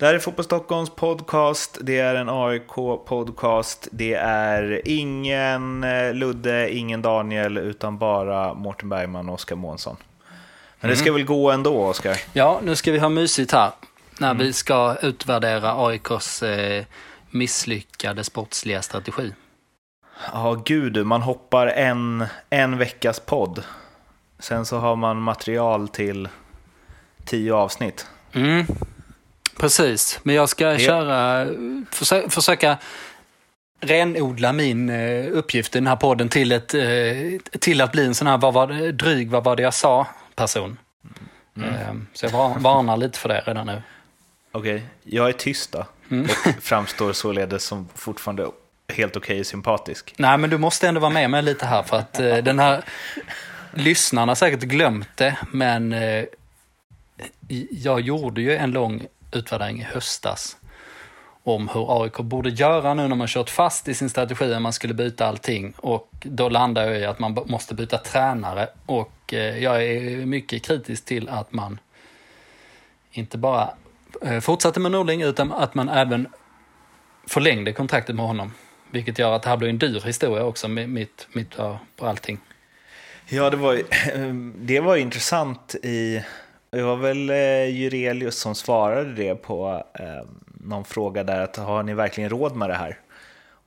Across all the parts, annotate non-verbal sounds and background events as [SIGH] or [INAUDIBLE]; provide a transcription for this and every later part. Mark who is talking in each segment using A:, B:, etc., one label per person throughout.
A: Det här är Fotboll Stockholms podcast, det är en AIK-podcast, det är ingen eh, Ludde, ingen Daniel, utan bara Mårten Bergman och Oskar Månsson. Men det ska väl gå ändå, Oskar?
B: Ja, nu ska vi ha mysigt här när vi ska utvärdera AIKs eh, misslyckade sportsliga strategi.
A: Ja, gud, man hoppar en, en veckas podd. Sen så har man material till tio avsnitt.
B: Mm. Precis, men jag ska köra, försö försöka renodla min eh, uppgift i den här podden till, ett, eh, till att bli en sån här, vad var det, dryg, vad var det jag sa, person.
A: Mm.
B: Eh, Så jag var- varnar lite för det redan nu.
A: Okej, jag är tyst då.
B: Mm.
A: Och framstår således som fortfarande helt okej sympatisk.
B: Nej, men du måste ändå vara med mig lite här för att eh, den här lyssnarna har säkert glömt det, men jag gjorde ju en lång utvärdering i höstas om hur AIK borde göra nu när man kört fast i sin strategi att man skulle byta allting och då landar jag i att man måste byta tränare och eh, jag är mycket kritisk till att man inte bara eh, fortsatte med Norling utan att man även förlängde kontraktet med honom. Vilket gör att det här blir en dyr historia också, mitt, mitt på på allting.
A: Ja, det var, ju- [CLEARS THROAT] det var ju intressant i... Det var väl eh, Jurelius som svarade det på eh, någon fråga där att har ni verkligen råd med det här?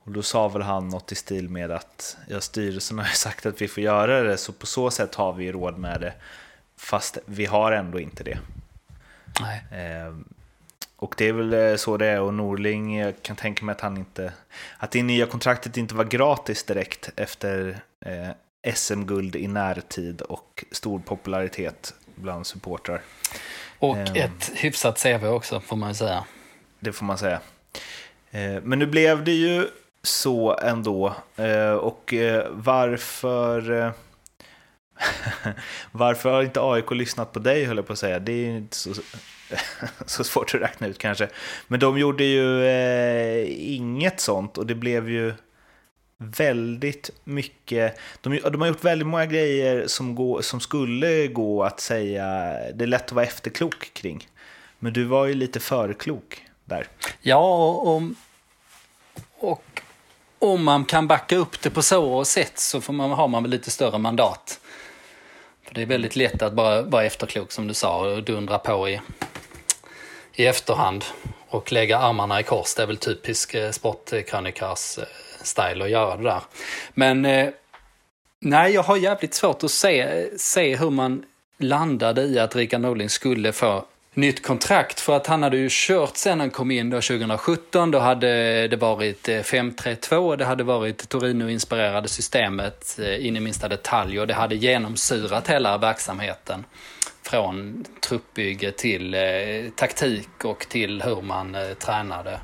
A: Och då sa väl han något i stil med att ja, styrelsen har sagt att vi får göra det så på så sätt har vi råd med det fast vi har ändå inte det. Eh, och det är väl eh, så det är och Norling, jag kan tänka mig att han inte, att det nya kontraktet inte var gratis direkt efter eh, SM-guld i närtid och stor popularitet bland supportrar.
B: Och
A: Ehm.
B: ett hyfsat CV också, får man säga.
A: Det får man säga. Eh, men nu blev det ju så ändå. Eh, och eh, varför... [LAUGHS] Varför har inte AIK lyssnat på dig, höll jag på att säga. Det är ju inte så, [LAUGHS] så svårt att räkna ut kanske. Men de gjorde ju eh, inget sånt och det blev ju väldigt mycket... De, de har gjort väldigt många grejer som, gå, som skulle gå att säga... Det är lätt att vara efterklok kring. Men du var ju lite förklok där.
B: Ja, och, om- och om man kan backa upp det på så sätt så får man, har man väl lite större mandat. För det är väldigt lätt att bara vara efterklok som du sa och dundra på i, i efterhand och lägga armarna i kors. Det är väl typisk eh, sportkrönikörs eh, style att göra det där. Men eh, nej, jag har jävligt svårt att se, se hur man landade i att Rickard Norling skulle få nytt kontrakt för att han hade ju kört sen han kom in då 2017. Då hade det varit eh, 5-3-2, det hade varit Torino-inspirerade systemet eh, in i minsta detalj och det hade genomsyrat hela verksamheten. Från truppbygge till eh, taktik och till hur man eh, tränade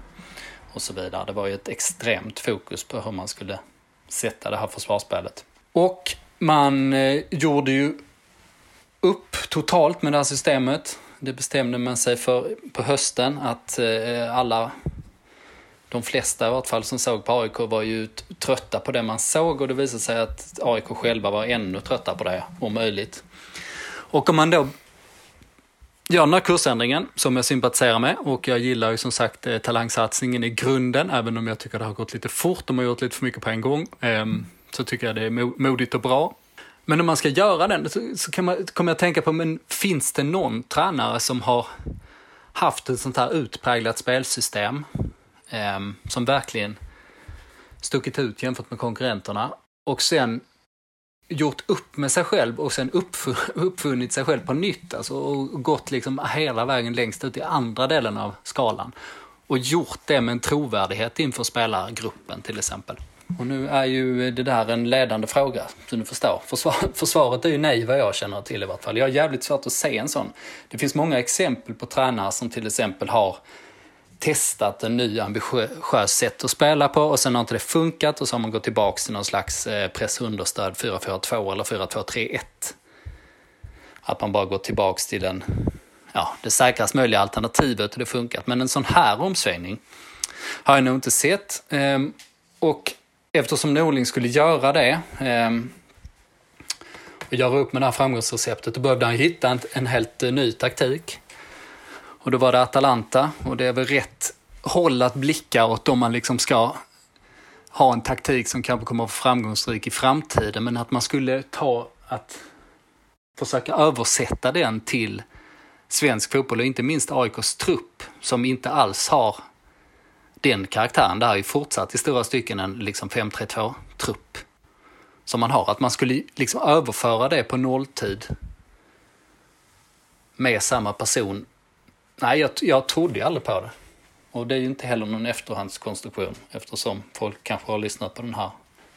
B: och så vidare. Det var ju ett extremt fokus på hur man skulle sätta det här försvarsspelet. Och man eh, gjorde ju upp totalt med det här systemet. Det bestämde man sig för på hösten att eh, alla, de flesta i vart fall som såg på AIK var ju trötta på det man såg och det visade sig att AIK själva var ännu trötta på det, om möjligt. Och om man då Ja, den här kursändringen som jag sympatiserar med och jag gillar ju som sagt eh, talangsatsningen i grunden, även om jag tycker det har gått lite fort, de har gjort lite för mycket på en gång, ehm, så tycker jag det är modigt och bra. Men om man ska göra den så, så kan man, kommer jag tänka på, men finns det någon tränare som har haft ett sånt här utpräglat spelsystem ehm, som verkligen stuckit ut jämfört med konkurrenterna och sen gjort upp med sig själv och sen uppf- [LAUGHS] uppfunnit sig själv på nytt alltså, och gått liksom hela vägen längst ut i andra delen av skalan och gjort det med en trovärdighet inför spelargruppen till exempel. Och nu är ju det där en ledande fråga, som du förstår. Försvar, [LAUGHS] försvaret är ju nej vad jag känner till i vart fall. Jag har jävligt svårt att se en sån. Det finns många exempel på tränare som till exempel har testat en ny ambitiös sätt att spela på och sen har inte det funkat och så har man gått tillbaka till någon slags eh, pressunderstöd 4-4-2 eller 4-2-3-1. Att man bara gått tillbaka till den, ja, det säkrast möjliga alternativet och det funkat. Men en sån här omsvängning har jag nog inte sett. Ehm, och eftersom Norling skulle göra det ehm, och göra upp med det här framgångsreceptet, då behövde han hitta en, helt eh, ny taktik. Och då var det Atalanta och det är väl rätt håll att blicka åt om man liksom ska ha en taktik som kanske kommer att vara framgångsrik i framtiden. Men att man skulle ta att försöka översätta den till svensk fotboll och inte minst AIKs trupp som inte alls har den karaktären. Det här är ju fortsatt i stora stycken en liksom 5-3-2-trupp som man har. Att man skulle liksom överföra det på nolltid med samma person. Nej, jag, jag trodde ju aldrig på det. Och det är ju inte heller någon efterhandskonstruktion eftersom folk kanske har lyssnat på den här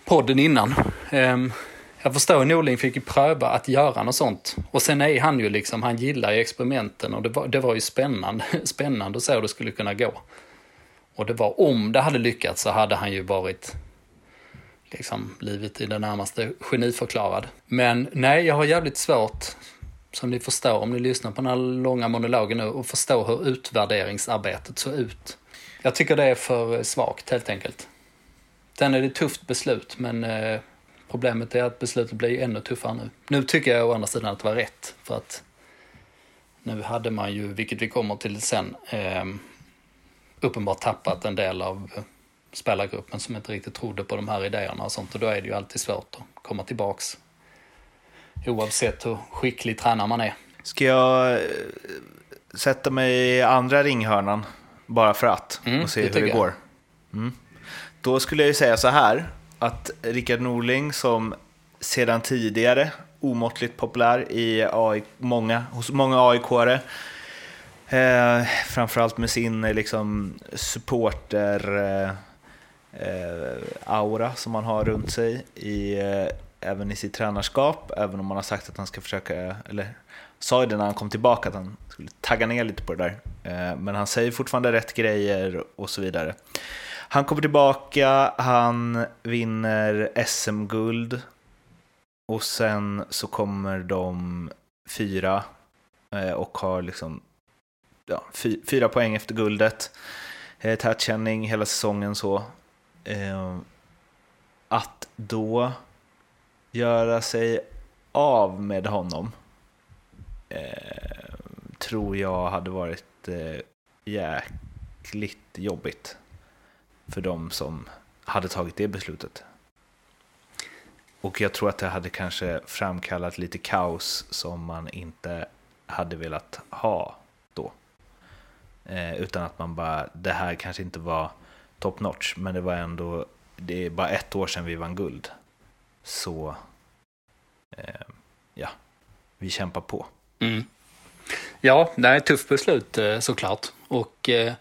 B: podden innan. Um, jag förstår Norling fick ju pröva att göra något sånt. Och sen är han ju liksom, han gillar ju experimenten och det var, det var ju spännande, [LAUGHS] spännande att se hur det skulle kunna gå. Och det var, om det hade lyckats så hade han ju varit liksom blivit i det närmaste geniförklarad. Men nej, jag har jävligt svårt, som ni förstår om ni lyssnar på den här långa monologen nu, och förstår hur utvärderingsarbetet såg ut. Jag tycker det är för svagt helt enkelt. Sen är det ett tufft beslut, men eh, problemet är att beslutet blir ännu tuffare nu. Nu tycker jag å andra sidan att det var rätt, för att nu hade man ju, vilket vi kommer till sen, eh, uppenbart tappat en del av eh, spelargruppen som inte riktigt trodde på de här idéerna och sånt. Och då är det ju alltid svårt att komma tillbaks. Oavsett hur skicklig tränare man är.
A: Ska jag eh, sätta mig i andra ringhörnan bara för att
B: Mm,
A: och se
B: det
A: hur det går? Mm. Då skulle jag ju säga så här att Rickard Norling som sedan tidigare omåttligt populär i AI, många, hos många AIK-are Eh, framförallt med sin eh, liksom, supporter eh, eh, aura som man har runt sig, i, även i sitt tränarskap, även om man har sagt att han ska försöka, eller sa ju det när han kom tillbaka att han skulle tagga ner lite på det där. Eh, men han säger fortfarande rätt grejer och så vidare. Han kommer tillbaka, han vinner SM-guld och sen så kommer de fyra eh, och har liksom ja, fy, fyra poäng efter guldet. Eh, tätkänning hela säsongen så. Att då göra sig av med honom eh, tror jag hade varit eh, jäkligt jobbigt för de som hade tagit det beslutet. Och jag tror att det hade kanske framkallat lite kaos som man inte hade velat ha då. Eh, utan att man bara, det här kanske inte var top notch, men det var ändå, det är bara ett år sedan vi vann guld. Så, eh, ja, vi kämpar på.
B: Mm. Ja, det är ett tufft beslut eh, såklart. Och eh,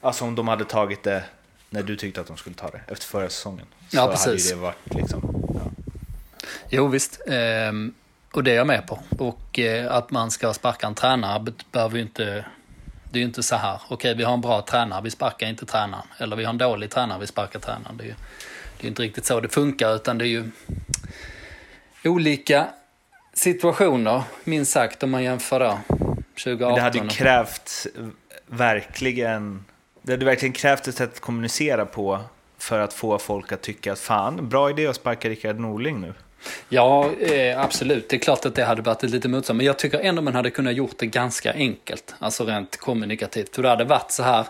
A: Alltså om de hade tagit det när du tyckte att de skulle ta det, efter förra säsongen. Så
B: Ja,
A: hade
B: precis.
A: ju det varit liksom, ja.
B: jo visst, ehm, och det är jag med på. Och eh, att man ska sparka en tränare be- behöver ju inte, det är ju inte så här, okej vi har en bra tränare, vi sparkar inte tränaren. Eller vi har en dålig tränare, vi sparkar tränaren. Det är ju det är inte riktigt så det funkar, utan det är ju olika situationer, minst sagt, om man jämför då 2018.
A: Men det hade ju krävt verkligen, det hade verkligen krävt ett sätt att kommunicera på för att få folk att tycka att fan, bra idé att sparka Rickard Norling nu.
B: Ja, eh, absolut. Det är klart att det hade varit ett lite motstånd. Men jag tycker ändå man hade kunnat gjort det ganska enkelt. Alltså rent kommunikativt. För det hade varit så här.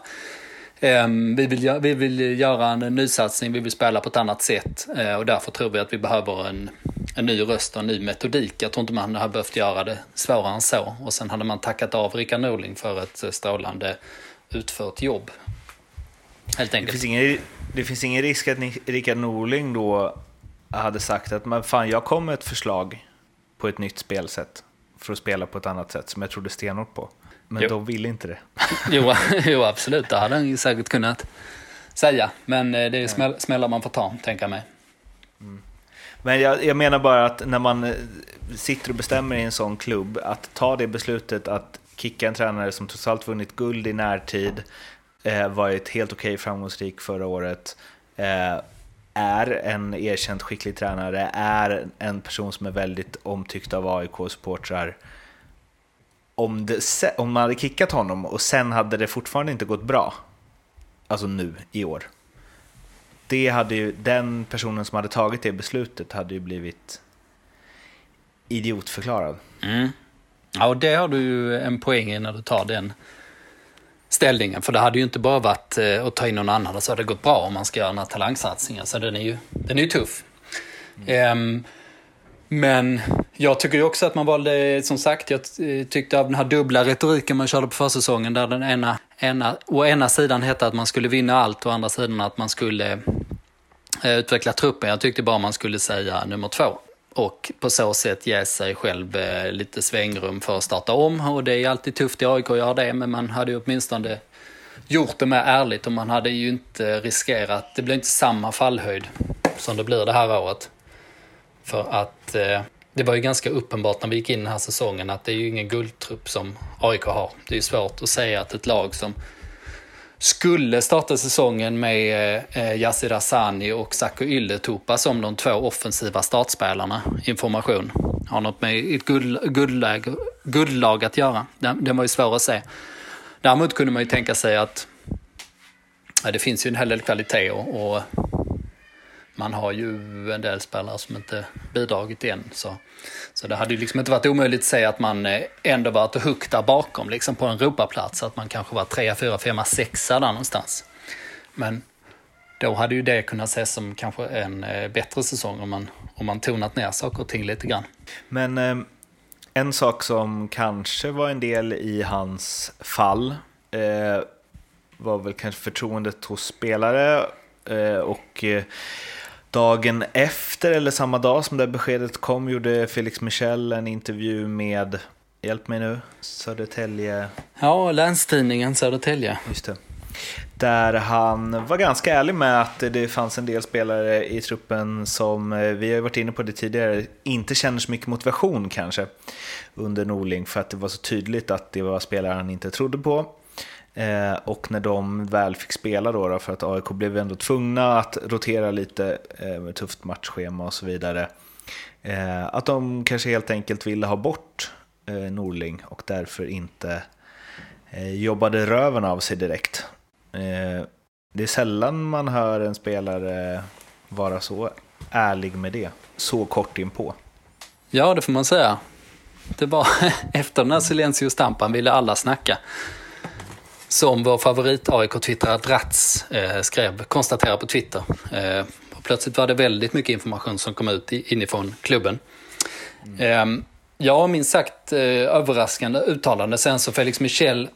B: Ehm, vi, vill, vi vill göra en nysatsning, vi vill spela på ett annat sätt. eh, och därför tror vi att vi behöver en, en ny röst och en ny metodik. Jag tror inte man hade behövt göra det svårare än så. Och sen hade man tackat av Rickard Norling för ett eh, strålande utfört jobb. Helt
A: Det
B: enkelt.
A: finns ingen, det finns ingen risk att Ni- Rickard Norling då hade sagt att men fan, jag kom med ett förslag på ett nytt spelsätt för att spela på ett annat sätt som jag trodde stenhårt på. Men
B: Jo.
A: de ville inte det. [LAUGHS]
B: Jo, [LAUGHS] jo, absolut. Det hade han ju säkert kunnat säga. Men eh, det är smäll, smällar man får ta, tänker jag mig.
A: Men jag, jag menar bara att när man eh, sitter och bestämmer i en sån klubb, att ta det beslutet att kicka en tränare som trots allt vunnit guld i närtid, eh, varit helt okej framgångsrik förra året, eh, är en erkänt skicklig tränare, är en person som är väldigt omtyckt av AIK-supportrar. Om, det, om man hade kickat honom och sen hade det fortfarande inte gått bra, alltså nu i år, det hade ju, den personen som hade tagit det beslutet hade ju blivit idiotförklarad.
B: Ja, och det har du ju en poäng i när du tar den ställningen. För det hade ju inte bara varit eh, att ta in någon annan, så hade det gått bra om man ska göra några talangsatsningar. Så den är ju, den är ju tuff. Mm men jag tycker ju också att man valde, som sagt, jag tyckte av den här dubbla retoriken man körde på försäsongen där den ena, ena, å ena sidan hette att man skulle vinna allt och å andra sidan att man skulle eh, utveckla truppen. Jag tyckte bara man skulle säga nummer två och på så sätt ge sig själv eh, lite svängrum för att starta om. Och det är alltid tufft i AIK att göra det, men man hade ju åtminstone gjort det mer ärligt och man hade ju inte riskerat, det blir inte samma fallhöjd som det blir det här året. För att eh, det var ju ganska uppenbart när vi gick in den här säsongen att det är ju ingen guldtrupp som AIK har. Det är ju svårt att säga att ett lag som skulle starta säsongen med eh, Yassir Asani och Saku Ylätupa som de två offensiva startspelarna. Information. Har något med ett guldlag, guldlag att göra. Den, den var ju svår att se. Däremot kunde man ju tänka sig att ja, det finns ju en hel del kvalitet och, och man har ju en del spelare som inte bidragit än. Så, så det hade ju liksom inte varit omöjligt att säga att man eh, ändå varit hooked där bakom, liksom på en Europaplats. Att man kanske var trea, fyra, femma, sexa där någonstans. Men då hade ju det kunnat ses som kanske en eh, bättre säsong om man, om man tonat ner saker och ting lite grann.
A: Men eh, en sak som kanske var en del i hans fall eh, var väl kanske förtroendet hos spelare eh, och eh, Dagen efter, eller samma dag som det beskedet kom, gjorde Felix Michel en intervju med, hjälp mig nu, Södertälje...
B: Ja, Länstidningen Södertälje.
A: Just det. Där han var ganska ärlig med att det fanns en del spelare i truppen som, eh, vi har varit inne på det tidigare, inte känner så mycket motivation kanske under Norling för att det var så tydligt att det var spelare han inte trodde på. Eh, och när de väl fick spela då, då, för att AIK blev ändå tvungna att rotera lite eh, med tufft matchschema och så vidare. Eh, att de kanske helt enkelt ville ha bort eh, Norling och därför inte eh, jobbade röven av sig direkt. Eh, det är sällan man hör en spelare vara så ärlig med det, så kort inpå.
B: Ja, det får man säga. Det var [LAUGHS] efter den här Silencio Stampan ville alla snacka. Som vår favorit AIK-twittrare Dratz eh, skrev, konstaterade på Twitter. Eh, plötsligt var det väldigt mycket information som kom ut inifrån klubben. Mm. Eh, ja, minst sagt eh, överraskande uttalande. Sen så Felix liksom Michel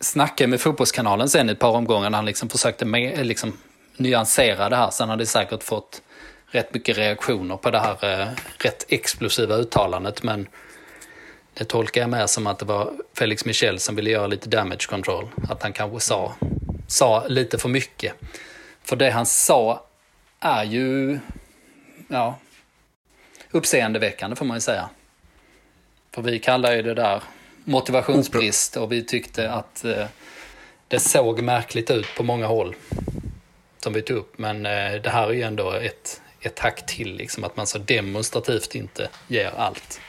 B: snackade med Fotbollskanalen sen i ett par omgångar när han liksom försökte med, eh, liksom, nyansera det här. Sen hade säkert fått rätt mycket reaktioner på det här eh, rätt explosiva uttalandet. Men det tolkar jag med som att det var Felix Michel som ville göra lite damage control. Att han kanske sa, sa lite för mycket. För det han sa är ju ja, uppseendeväckande får man ju säga. För vi kallar ju det där motivationsbrist och vi tyckte att eh, det såg märkligt ut på många håll. Som vi tog upp. Men eh, det här är ju ändå ett, ett hack till, liksom, att man så demonstrativt inte ger allt.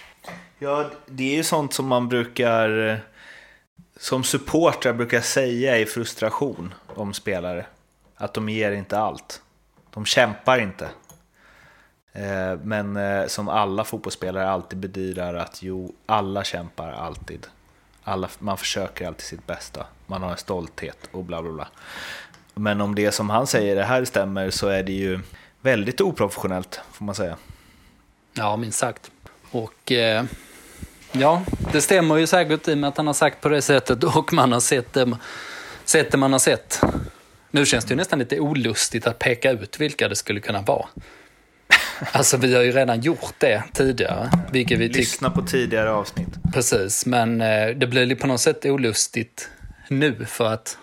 A: Ja, det är ju sånt som man brukar, eh, som supportrar brukar säga i frustration om spelare. Att de ger inte allt. De kämpar inte. Eh, men eh, som alla fotbollsspelare alltid bedyrar att jo, alla kämpar alltid. Alla, man försöker alltid sitt bästa. Man har en stolthet och bla bla bla. Men om det som han säger det här stämmer så är det ju väldigt oprofessionellt får man säga.
B: Ja, minst sagt. Och eh, Ja, det stämmer ju säkert i och med att han har sagt på det sättet [LAUGHS] och man har sett det, sett det man har sett. Nu känns det ju nästan lite olustigt att peka ut vilka det skulle kunna vara. [LAUGHS] Alltså vi har ju redan gjort det tidigare. Vilket vi
A: Lyssna på tidigare avsnitt.
B: Precis, men eh, det blir på något sätt olustigt nu för att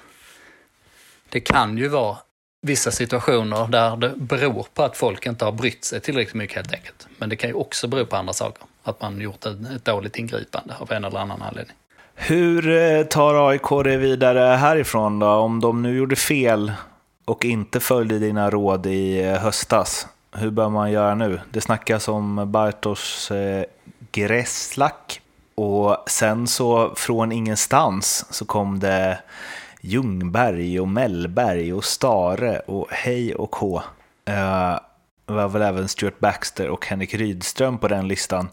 B: det kan ju vara vissa situationer där det beror på att folk inte har brytt sig tillräckligt mycket helt enkelt. Men det kan ju också bero på andra saker att man gjort ett dåligt ingripande av en eller annan anledning.
A: Hur eh, tar AIK det vidare härifrån då? Om de nu gjorde fel och inte följde dina råd i eh, höstas, hur bör man göra nu? Det snackas om Bartosz eh, Gresslak och sen så från ingenstans så kom det Ljungberg och Mellberg och Stare och hej och hå eh, var väl även Stuart Baxter och Henrik Rydström på den listan.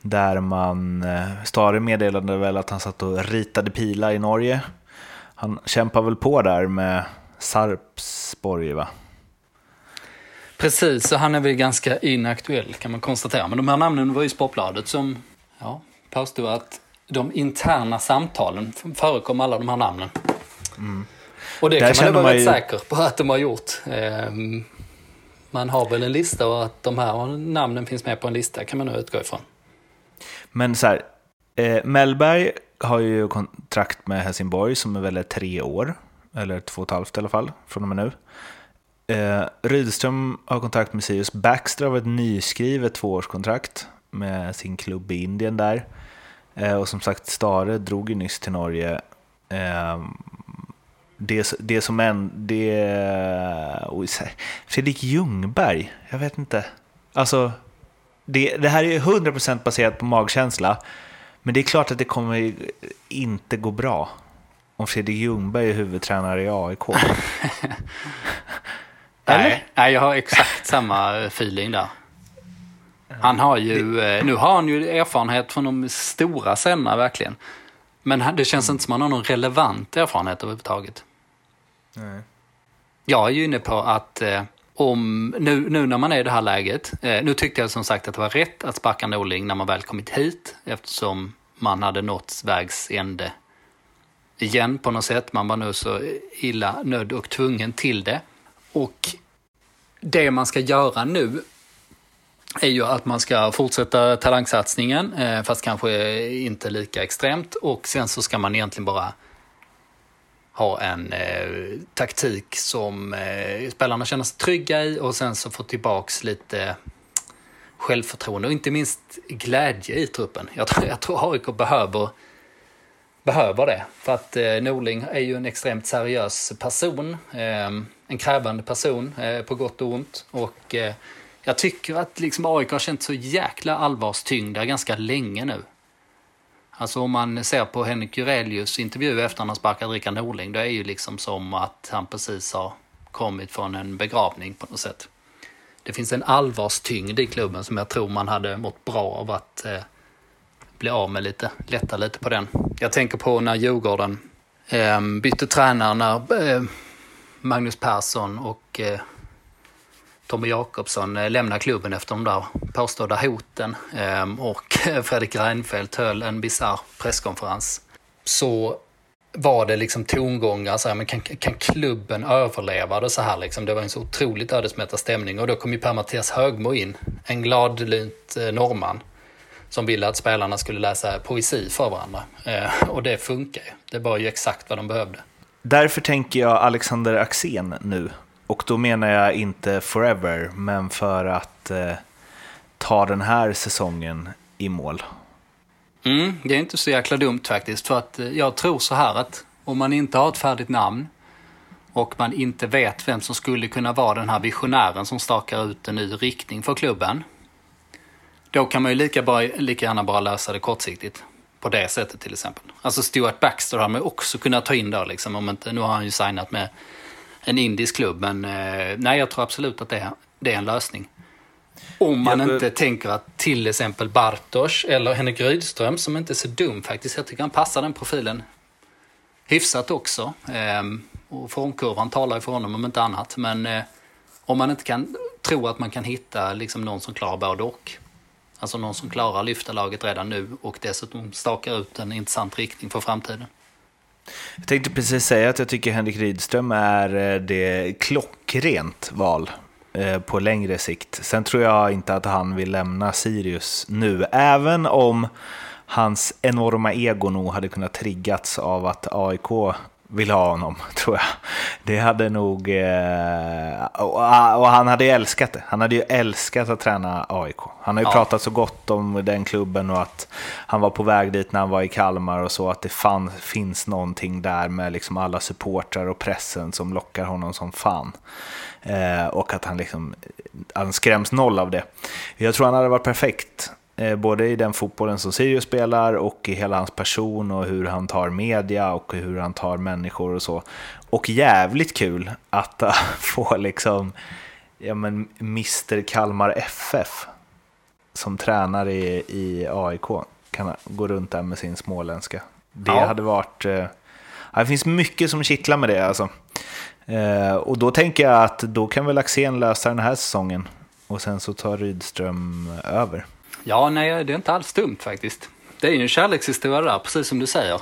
A: Där man, eh, Stare meddelade väl att han satt och ritade pilar i Norge. Han kämpar väl på där med Sarpsborg, va?
B: Precis, så han är väl ganska inaktuell kan man konstatera. Men de här namnen var ju Sportbladet som ja, påstod att de interna samtalen förekom alla de här namnen. Mm. Och det Där kan man vara rätt ju... säker på att de har gjort. Ehm, man har väl en lista och att de här namnen finns med på en lista kan man nog utgå ifrån.
A: Men så här, eh, Mellberg har ju kontrakt med Helsingborg som är väl tre år, eller två och ett halvt i alla fall, från och med nu. Eh, Rydström har kontakt med Sirius. Baxter har ett nyskrivet tvåårskontrakt med sin klubb i Indien där. Eh, och som sagt, Stare drog ju nyss till Norge. Eh, det, det som en... Det, Fredrik Ljungberg, jag vet inte. Alltså, det, det här är 100% baserat på magkänsla. Men det är klart att det kommer inte gå bra om Fredrik Ljungberg är huvudtränare i AIK. [LAUGHS]
B: Nej, nej, jag har exakt samma feeling där. Han har ju, eh, nu har han ju erfarenhet från de stora scenerna verkligen. Men det känns inte som att han har någon relevant erfarenhet överhuvudtaget. Nej. Jag är ju inne på att eh, om, nu, nu när man är i det här läget, eh, nu tyckte jag som sagt att det var rätt att sparka Norling när man väl kommit hit eftersom man hade nått vägs ände igen på något sätt. Man var nu så illa nödd och tvungen till det. Och det man ska göra nu är ju att man ska fortsätta talangsatsningen, eh, fast kanske inte lika extremt. Och sen så ska man egentligen bara ha en eh, taktik som eh, spelarna känner sig trygga i och sen så få tillbaks lite självförtroende och inte minst glädje i truppen. Jag tror, jag tror AIK behöver, behöver det. För att eh, Norling är ju en extremt seriös person. Eh, en krävande person eh, på gott och ont. Och eh, jag tycker att liksom AIK har känt så jäkla allvarstyngda ganska länge nu. Alltså om man ser på Henrik Jurelius intervju efter att han har sparkat Rickard Norling, då är det ju liksom som att han precis har kommit från en begravning på något sätt. Det finns en allvarstyngd i klubben som jag tror man hade mått bra av att eh, bli av med lite, lätta lite på den. Jag tänker på när Djurgården eh, bytte tränare, när eh, Magnus Persson och eh, Tommy Jakobsson eh, lämnade klubben efter de där påstådda hoten ehm, och [LAUGHS] Fredrik Reinfeldt höll en bisarr presskonferens. Så var det liksom tongångar, så här, men kan, kan klubben överleva det så här liksom? Det var en så otroligt ödesmättad stämning och då kom ju Per-Mattias Högmo in, en gladlynt eh, norrman som ville att spelarna skulle läsa poesi för varandra. Eh, och det funkar ju. Det var ju exakt vad de behövde.
A: Därför tänker jag Alexander Axén nu och då menar jag inte forever, men för att eh, ta den här säsongen i mål.
B: Mm, det är inte så jäkla dumt faktiskt. För att eh, jag tror så här att om man inte har ett färdigt namn och man inte vet vem som skulle kunna vara den här visionären som stakar ut en ny riktning för klubben. Då kan man ju lika, bara, lika gärna bara lösa det kortsiktigt. På det sättet till exempel. Alltså Stuart Baxter har man ju också kunnat ta in där liksom. Om inte, nu har han ju signat med en indisk klubb. Men eh, nej, jag tror absolut att det är, det är en lösning. Om man ja, inte tänker att till exempel Bartosz eller Henrik Rydström, som inte är så dum faktiskt, jag tycker han passar den profilen hyfsat också. Ehm, och formkurvan talar ju för honom om inte annat. Men eh, om man inte kan tro att man kan hitta liksom någon som klarar både och. Alltså någon som klarar lyfta laget redan nu och dessutom stakar ut en intressant riktning för framtiden.
A: Jag tänkte precis säga att jag tycker Henrik Rydström är eh, det klockrent val eh, på längre sikt. Sen tror jag inte att han vill lämna Sirius nu, även om hans enorma ego nog hade kunnat triggats av att AIK vill ha honom, [LAUGHS] tror jag. Det hade nog... Eh, och han hade älskat det. Han hade ju älskat att träna AIK. Han har ju ja. pratat så gott om den klubben och att han var på väg dit när han var i Kalmar och så, att det fann, finns någonting där med liksom alla supportrar och pressen som lockar honom som fan. Eh, och att han, liksom, han skräms noll av det. Jag tror han hade varit perfekt både i den fotbollen som Sirius spelar och i hela hans person och hur han tar media och hur han tar människor och så. Och jävligt kul att [LAUGHS] få liksom ja, men Mr Kalmar FF som tränar i, i AIK kan gå runt där med sin småländska. Det ja. hade varit uh, Ja, det finns mycket som kittlar med det alltså. Eh, och då tänker jag att då kan väl Axén lösa den här säsongen. Och sen så tar Rydström över.
B: Ja, nej, det är inte alls dumt faktiskt. Det är ju en kärlekshistoria där, precis som du säger.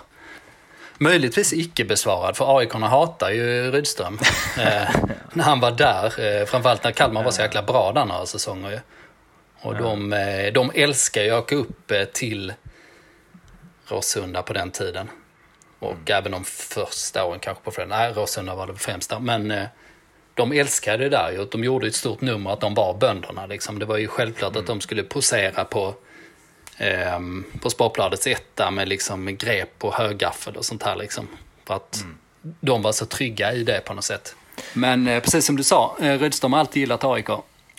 B: Möjligtvis icke besvarad, för aik hatar ju Rydström. [LAUGHS] eh, när han var där, eh, framförallt när Kalmar var så jäkla bra där några säsonger ju. Och de, eh, de älskar ju att åka upp eh, till Råsunda på den tiden. Och mm. även de första åren kanske på Frölunda. Nej, Råsunda var det främsta. Men eh, de älskade det där ju. De gjorde ett stort nummer att de var bönderna. Liksom. Det var ju självklart mm. att de skulle posera på, eh, på Sportbladets etta med liksom grep och högaffel och sånt här. Liksom. För att mm. de var så trygga i det på något sätt. Men eh, precis som du sa, eh, Rydström har alltid gillat AIK.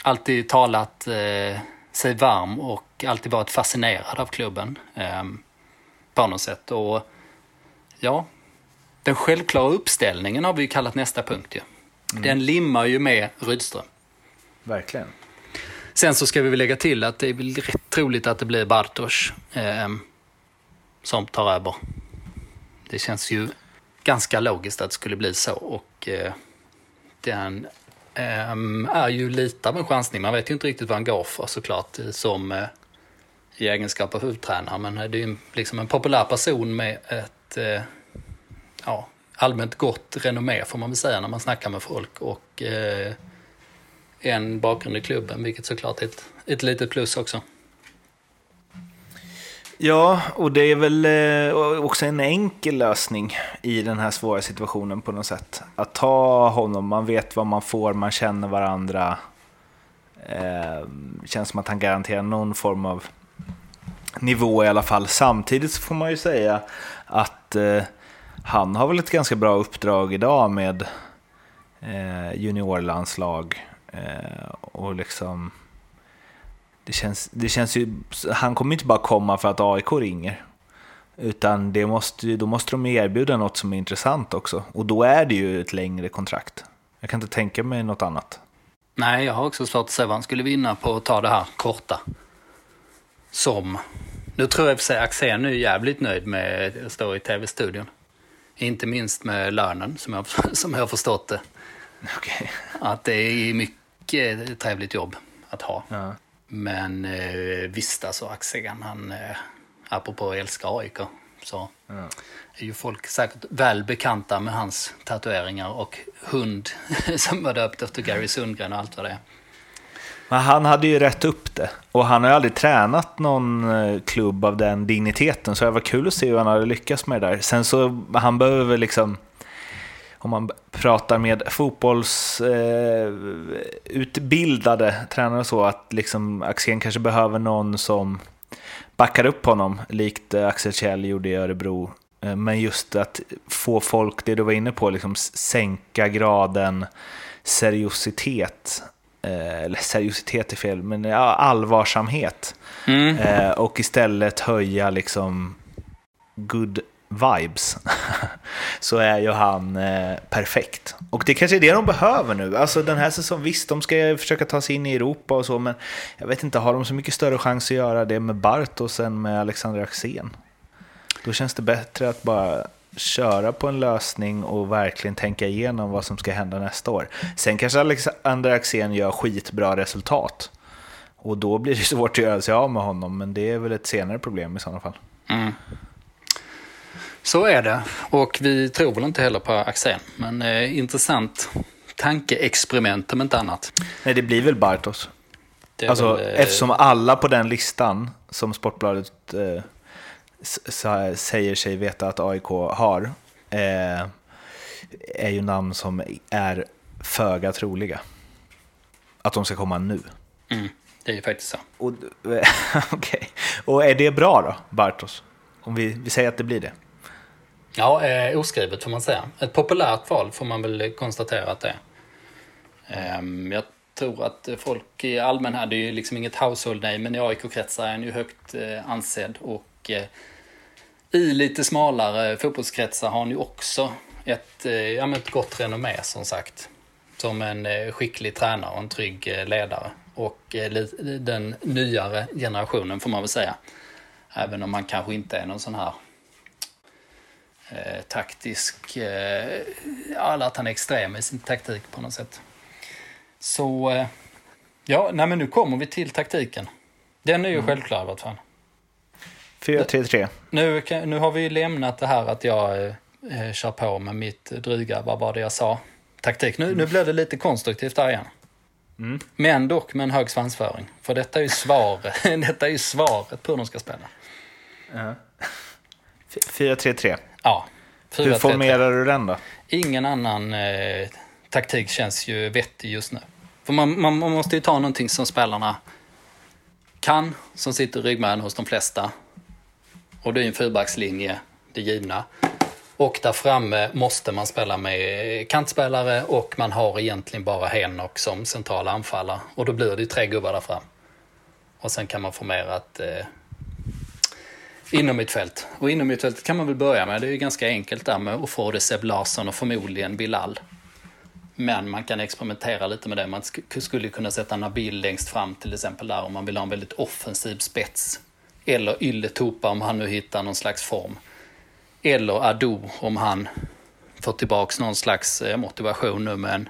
B: Alltid talat eh, sig varm och alltid varit fascinerad av klubben. Eh, på något sätt. Och ja, den självklara uppställningen har vi ju kallat nästa punkt ju. Mm. Den limmar ju med Rydström.
A: Verkligen.
B: Sen så ska vi väl lägga till att det är väl rätt troligt att det blir Bartosz eh, som tar över. Det känns ju ganska logiskt att det skulle bli så och eh, den eh, är ju lite av en chansning. Man vet ju inte riktigt vad han går för såklart som eh, i egenskap av huvudtränare. Men det är ju liksom en populär person med ett eh, ja, allmänt gott renommé får man väl säga när man snackar med folk. Och eh, en bakgrund i klubben, vilket såklart är ett, ett litet plus också.
A: Ja, och det är väl eh, också en enkel lösning i den här svåra situationen på något sätt. Att ta honom, man vet vad man får, man känner varandra. Eh, känns som att han garanterar någon form av nivå i alla fall. Samtidigt så får man ju säga att eh, han har väl ett ganska bra uppdrag idag med eh, juniorlandslag eh, och liksom det känns, det känns ju, han kommer inte bara komma för att AIK ringer. Utan det måste, då måste de erbjuda något som är intressant också. Och då är det ju ett längre kontrakt. Jag kan inte tänka mig något annat.
B: Nej, jag har också svårt att se vad han skulle vinna på att ta det här korta. Som, nu tror jag för sig Axén är jävligt nöjd med att stå i tv-studion. Inte minst med lönen som jag, [LAUGHS] som jag har förstått det.
A: Okay.
B: Att det är mycket trevligt jobb att ha.
A: Ja.
B: Men eh, visst alltså Axén, han, eh, apropå att älska AIK, så ja. är ju folk säkert väl bekanta med hans tatueringar och hund [LAUGHS] som var döpt efter Gary Sundgren och allt vad det är.
A: Men han hade ju rätt upp det. Och han har ju aldrig tränat någon eh, klubb av den digniteten, så det var kul att se hur han hade lyckats med det där. Sen så, han behöver väl liksom, om man pratar med fotbollsutbildade eh, tränare och så, att liksom Axén kanske behöver någon som backar upp honom, likt eh, Axel Kjell gjorde i Örebro. Eh, men just att få folk, det du var inne på, liksom sänka graden seriositet Eh, eller seriositet är fel, men ja, allvarsamhet. Mm. Eh, och istället höja liksom good vibes. [LAUGHS] så är ju han eh, perfekt. Och det kanske är det de behöver nu. Alltså den här säsongen, visst de ska försöka ta sig in i Europa och så, men jag vet inte, har de så mycket större chans att göra det med Bartos än med Alexander Axén? Då känns det bättre att bara köra på en lösning och verkligen tänka igenom vad som ska hända nästa år. Sen kanske Alexander Axén gör skitbra resultat. Och då blir det [LAUGHS] svårt att göra sig av med honom, men det är väl ett senare problem i sådana fall.
B: Mm. Så är det, och vi tror väl inte heller på Axén, men eh, intressant tankeexperiment om inte annat.
A: Nej, det blir väl Bartos. Alltså, väl, eh... Eftersom alla på den listan som Sportbladet eh, säger sig veta att AIK har eh, är ju namn som är föga troliga. Att de ska komma nu.
B: Mm, det är ju faktiskt så.
A: Och, [LAUGHS] okay. och är det bra då, Bartos? Om vi, vi säger att det blir det.
B: Ja, eh, oskrivet får man säga. Ett populärt val får man väl konstatera att det är. Eh, jag tror att folk i allmän här, det är ju liksom inget household name, men i AIK-kretsar är han ju högt eh, ansedd och eh, i lite smalare fotbollskretsar har han ju också ett, eh, ja, ett gott renommé som sagt. Som en eh, skicklig tränare och en trygg eh, ledare. Och den nyare generationen får man väl säga. Även om man kanske inte är någon sån här eh, taktisk, eh, alla att han är extrem i sin taktik på något sätt. Så, eh, ja, nej men nu kommer vi till taktiken. Den är ju självklar i vart fall.
A: 4-3-3.
B: Nu, nu har vi lämnat det här att jag eh, eh, kör på med mitt dryga, vad var det jag sa, taktik. Nu, nu blir det lite konstruktivt där igen.
A: Mm.
B: Men dock med en hög svansföring. För detta är ju svaret, [LAUGHS] detta är ju svaret på hur de ska spela.
A: Ja. 4-3-3.
B: Ja.
A: Hur
B: 4-3-3.
A: formerar du den då?
B: Ingen annan eh, taktik känns ju vettig just nu. För man, man, man måste ju ta någonting som spelarna kan, som sitter i ryggmärgen hos de flesta. Och det är en fyrbackslinje, det givna. Och där framme måste man spela med kantspelare och man har egentligen bara Henok som central anfallare. Och då blir det ju tre gubbar där fram. Och sen kan man formera ett eh, inom mitt fält. Och inom mitt fält kan man väl börja med. Det är ju ganska enkelt där med att få det Seb Larsson och förmodligen Bilal. Men man kan experimentera lite med det. Man sk- skulle kunna sätta Nabil längst fram till exempel där om man vill ha en väldigt offensiv spets. Eller Ylle Topa om han nu hittar någon slags form. Eller Ado om han får tillbaks någon slags eh, motivation nu med en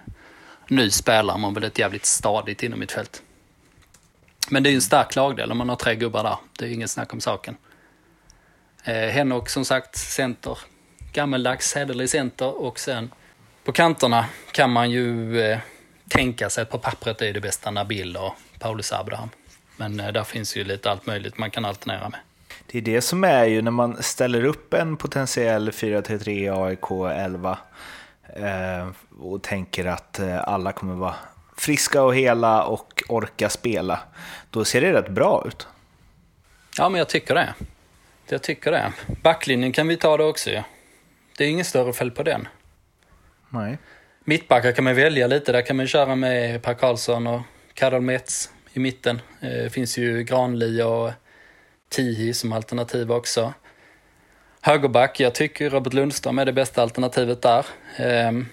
B: ny spelare. Man vill ett jävligt stadigt inom mitt fält. Men det är ju en stark lagdel om man har tre gubbar där. Det är inget snack om saken. Eh, Henok som sagt center. Gammeldags hederlig center och sen på kanterna kan man ju eh, tänka sig att på pappret är det bästa Nabil och Paulus Abraham. Men eh, där finns ju lite allt möjligt man kan alternera med.
A: Det är det som är ju när man ställer upp en potentiell 4-3-3 AIK 11 eh, och tänker att eh, alla kommer vara friska och hela och orka spela. Då ser det rätt bra ut.
B: Ja, men jag tycker det. Jag tycker det. Backlinjen kan vi ta det också ju. Det är inget större fel på den.
A: Nej.
B: Mittbackar kan man välja lite. Där kan man köra med Per Karlsson och Karol Metz i mitten. Eh, Det finns ju Granli och Tihi som alternativ också. Högerback, jag tycker Robert Lundström är det bästa alternativet där. Ehm,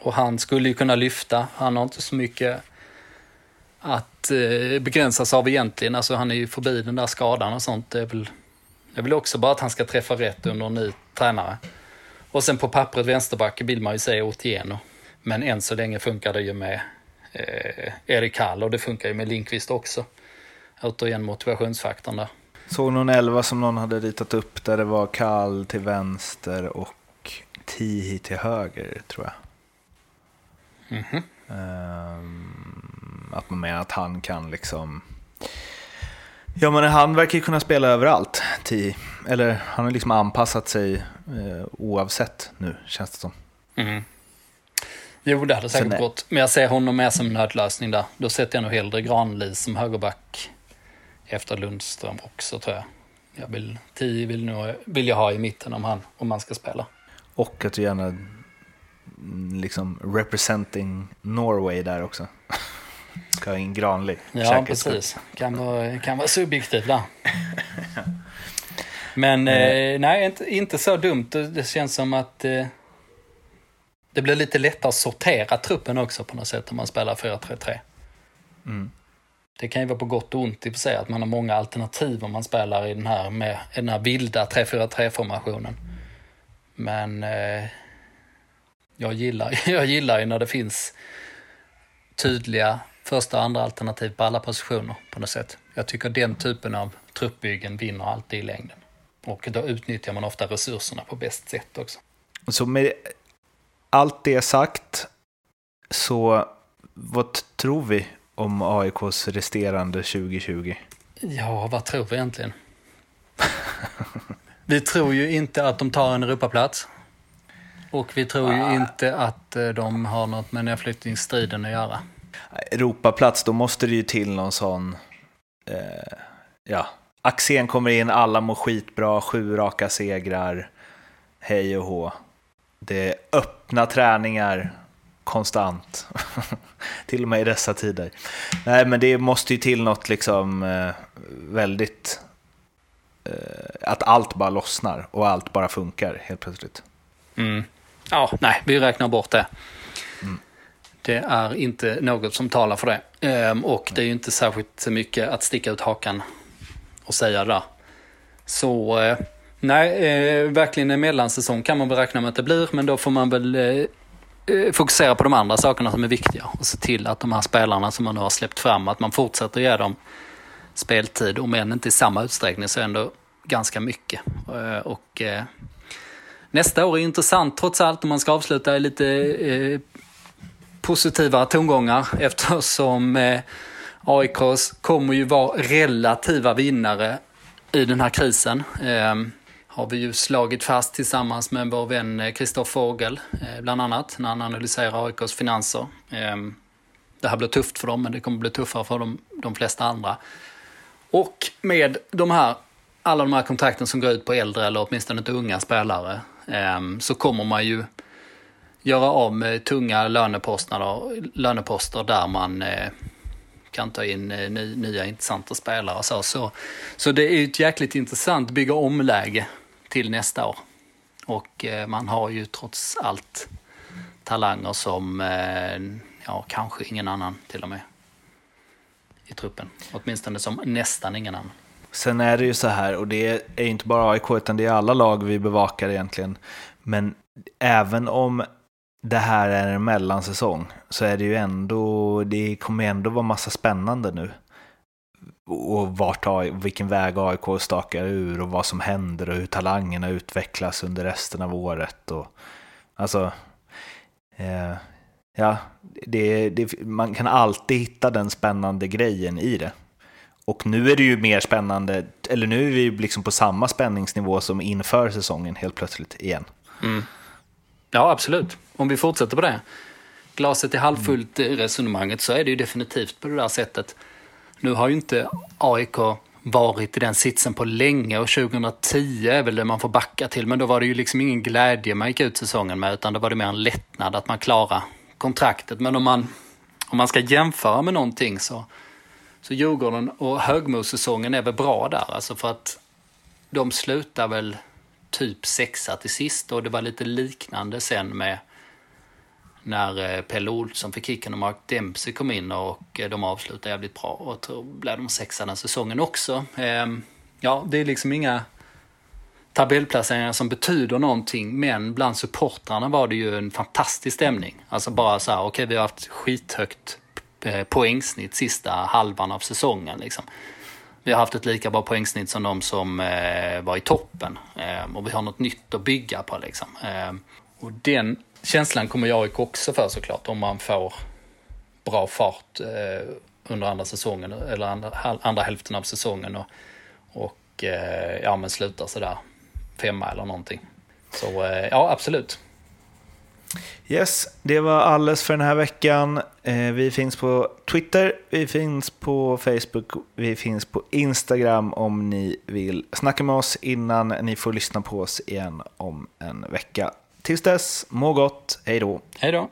B: och han skulle ju kunna lyfta. Han har inte så mycket att eh, begränsas av egentligen. Alltså han är ju förbi den där skadan och sånt. Det är väl, jag vill också bara att han ska träffa rätt under en ny tränare. Och sen på pappret vänsterback vill man ju säga Otieno. Men än så länge funkar det ju med eh, Erik Hall och det funkar ju med Linkvist också. Återigen motivationsfaktorn där.
A: Såg någon 11 som någon hade ritat upp där det var Kall till vänster och Tihi till höger, tror jag.
B: Mhm.
A: Ehm, att man menar att han kan liksom... Ja, men han verkar ju kunna spela överallt, Tihi. Eller han har liksom anpassat sig eh, oavsett nu, känns det som.
B: Mm. Jo, det hade säkert
A: nej.
B: gått. Men jag ser honom mer som nödlösning där. Då sätter jag nog hellre Granli som högerback efter Lundström också, tror jag. Jag vill, tio vill, nog, vill jag ha i mitten om han, om man ska spela.
A: Och att du gärna mm, liksom representing Norway där också. [LAUGHS] Ska ha in Granli.
B: Ja, precis. Kan vara, kan vara subjektiv där. [LAUGHS] Men eh, nej, inte, inte så dumt. Det, det känns som att eh, det blir lite lättare att sortera truppen också på något sätt om man spelar 4-3-3.
A: Mm.
B: Det kan ju vara på gott och ont i och för sig att man har många alternativ om man spelar i den här, med, i den här vilda 3-4-3-formationen. Men eh, jag, gillar, [LAUGHS] jag gillar ju när det finns tydliga första och andra alternativ på alla positioner på något sätt. Jag tycker den typen av truppbyggen vinner alltid i längden. Och då utnyttjar man ofta resurserna på bäst sätt också.
A: Så med allt det sagt, så vad tror vi om AIKs resterande 2020?
B: Ja, vad tror vi egentligen? [LAUGHS] vi tror ju inte att de tar en Europaplats. Och vi tror ju inte att eh, de har något med nedflyttningsstriden att göra.
A: Europaplats, då måste det ju till någon sån... Eh, ja, Axén kommer in, alla mår skitbra, sju raka segrar, hej och hå. Det är öppna träningar konstant, [LAUGHS] till och med i dessa tider. Nej, men det måste ju till något liksom eh, väldigt... Eh, att allt bara lossnar och allt bara funkar helt plötsligt.
B: Mm. Ja, nej, vi räknar bort det. Det är inte något som talar för det. Ehm, och det är ju inte särskilt mycket att sticka ut hakan och säga där. Så eh, Nej, eh, verkligen en mellansäsong kan man väl räkna med att det blir, men då får man väl eh, eh, fokusera på de andra sakerna som är viktiga och se till att de här spelarna som man nu har släppt fram, att man fortsätter ge dem speltid, om än inte i samma utsträckning så ändå ganska mycket. Eh, och eh, nästa år är intressant trots allt om man ska avsluta i lite eh, positiva tongångar [LAUGHS] eftersom eh, AIK kommer ju vara relativa vinnare i den här krisen. Ehm, har vi ju slagit fast tillsammans med vår vän eh, Kristoff Fogel, eh, bland annat, när han analyserar AIKs finanser. Ehm, det här blir tufft för dem, men det kommer bli tuffare för de, de flesta andra. Och med de här, alla de här kontrakten som går ut på äldre eller åtminstone inte unga spelare ehm, så kommer man ju göra av med tunga löneposter, löneposter där man eh, kan ta in nya intressanta spelare. Så, så, så det är ett jäkligt intressant bygga om-läge till nästa år. Och eh, man har ju trots allt talanger som, eh, ja kanske ingen annan till och med i truppen. Åtminstone som nästan ingen annan.
A: Sen är det ju så här, och det är inte bara AIK utan det är alla lag vi bevakar egentligen. Men även om det här är en mellansäsong så är det ju ändå, det kommer ändå vara massa spännande nu. Och vart, vilken väg AIK stakar ur och vad som händer och hur talangerna utvecklas under resten av året. Och, alltså, eh, ja, det, det, man kan alltid hitta den spännande grejen i det. Och nu är det ju mer spännande, eller nu är vi liksom på samma spänningsnivå som inför säsongen helt plötsligt igen.
B: Mm. Ja, absolut. Om vi fortsätter på det. Glaset är halvfullt mm. resonemanget så är det ju definitivt på det där sättet. Nu har ju inte AIK varit i den sitsen på länge och 2010 är väl det man får backa till. Men då var det ju liksom ingen glädje man gick ut säsongen med utan då var det mer en lättnad att man klarar kontraktet. Men om man, om man ska jämföra med någonting så, så Djurgården och Högmo-säsongen är väl bra där. Alltså för att de slutar väl typ sexa till sist och det var lite liknande sen med när eh, Pelle Olsson fick kicken och Mark Dempsey kom in och eh, de avslutade jävligt bra och då blev de sexa den säsongen också. Ehm, ja, det är liksom inga tabellplaceringar som betyder någonting, men bland supportrarna var det ju en fantastisk stämning. Alltså bara så här, okej okay, vi har haft skithögt eh, poängsnitt sista halvan av säsongen liksom. Vi har haft ett lika bra poängsnitt som de som eh, var i toppen. Eh, och vi har något nytt att bygga på liksom. Eh, och den känslan kommer jag också för såklart, om man får bra fart eh, under andra säsongen, eller andra, andra hälften av säsongen. Och, och eh, ja, men slutar sådär femma eller någonting. Så eh, ja, absolut.
A: Yes, det var alles för den här veckan. Eh, vi finns på Twitter, vi finns på Facebook, vi finns på Instagram om ni vill snacka med oss innan ni får lyssna på oss igen om en vecka. Tills dess, må gott. Hej då.
B: Hej då.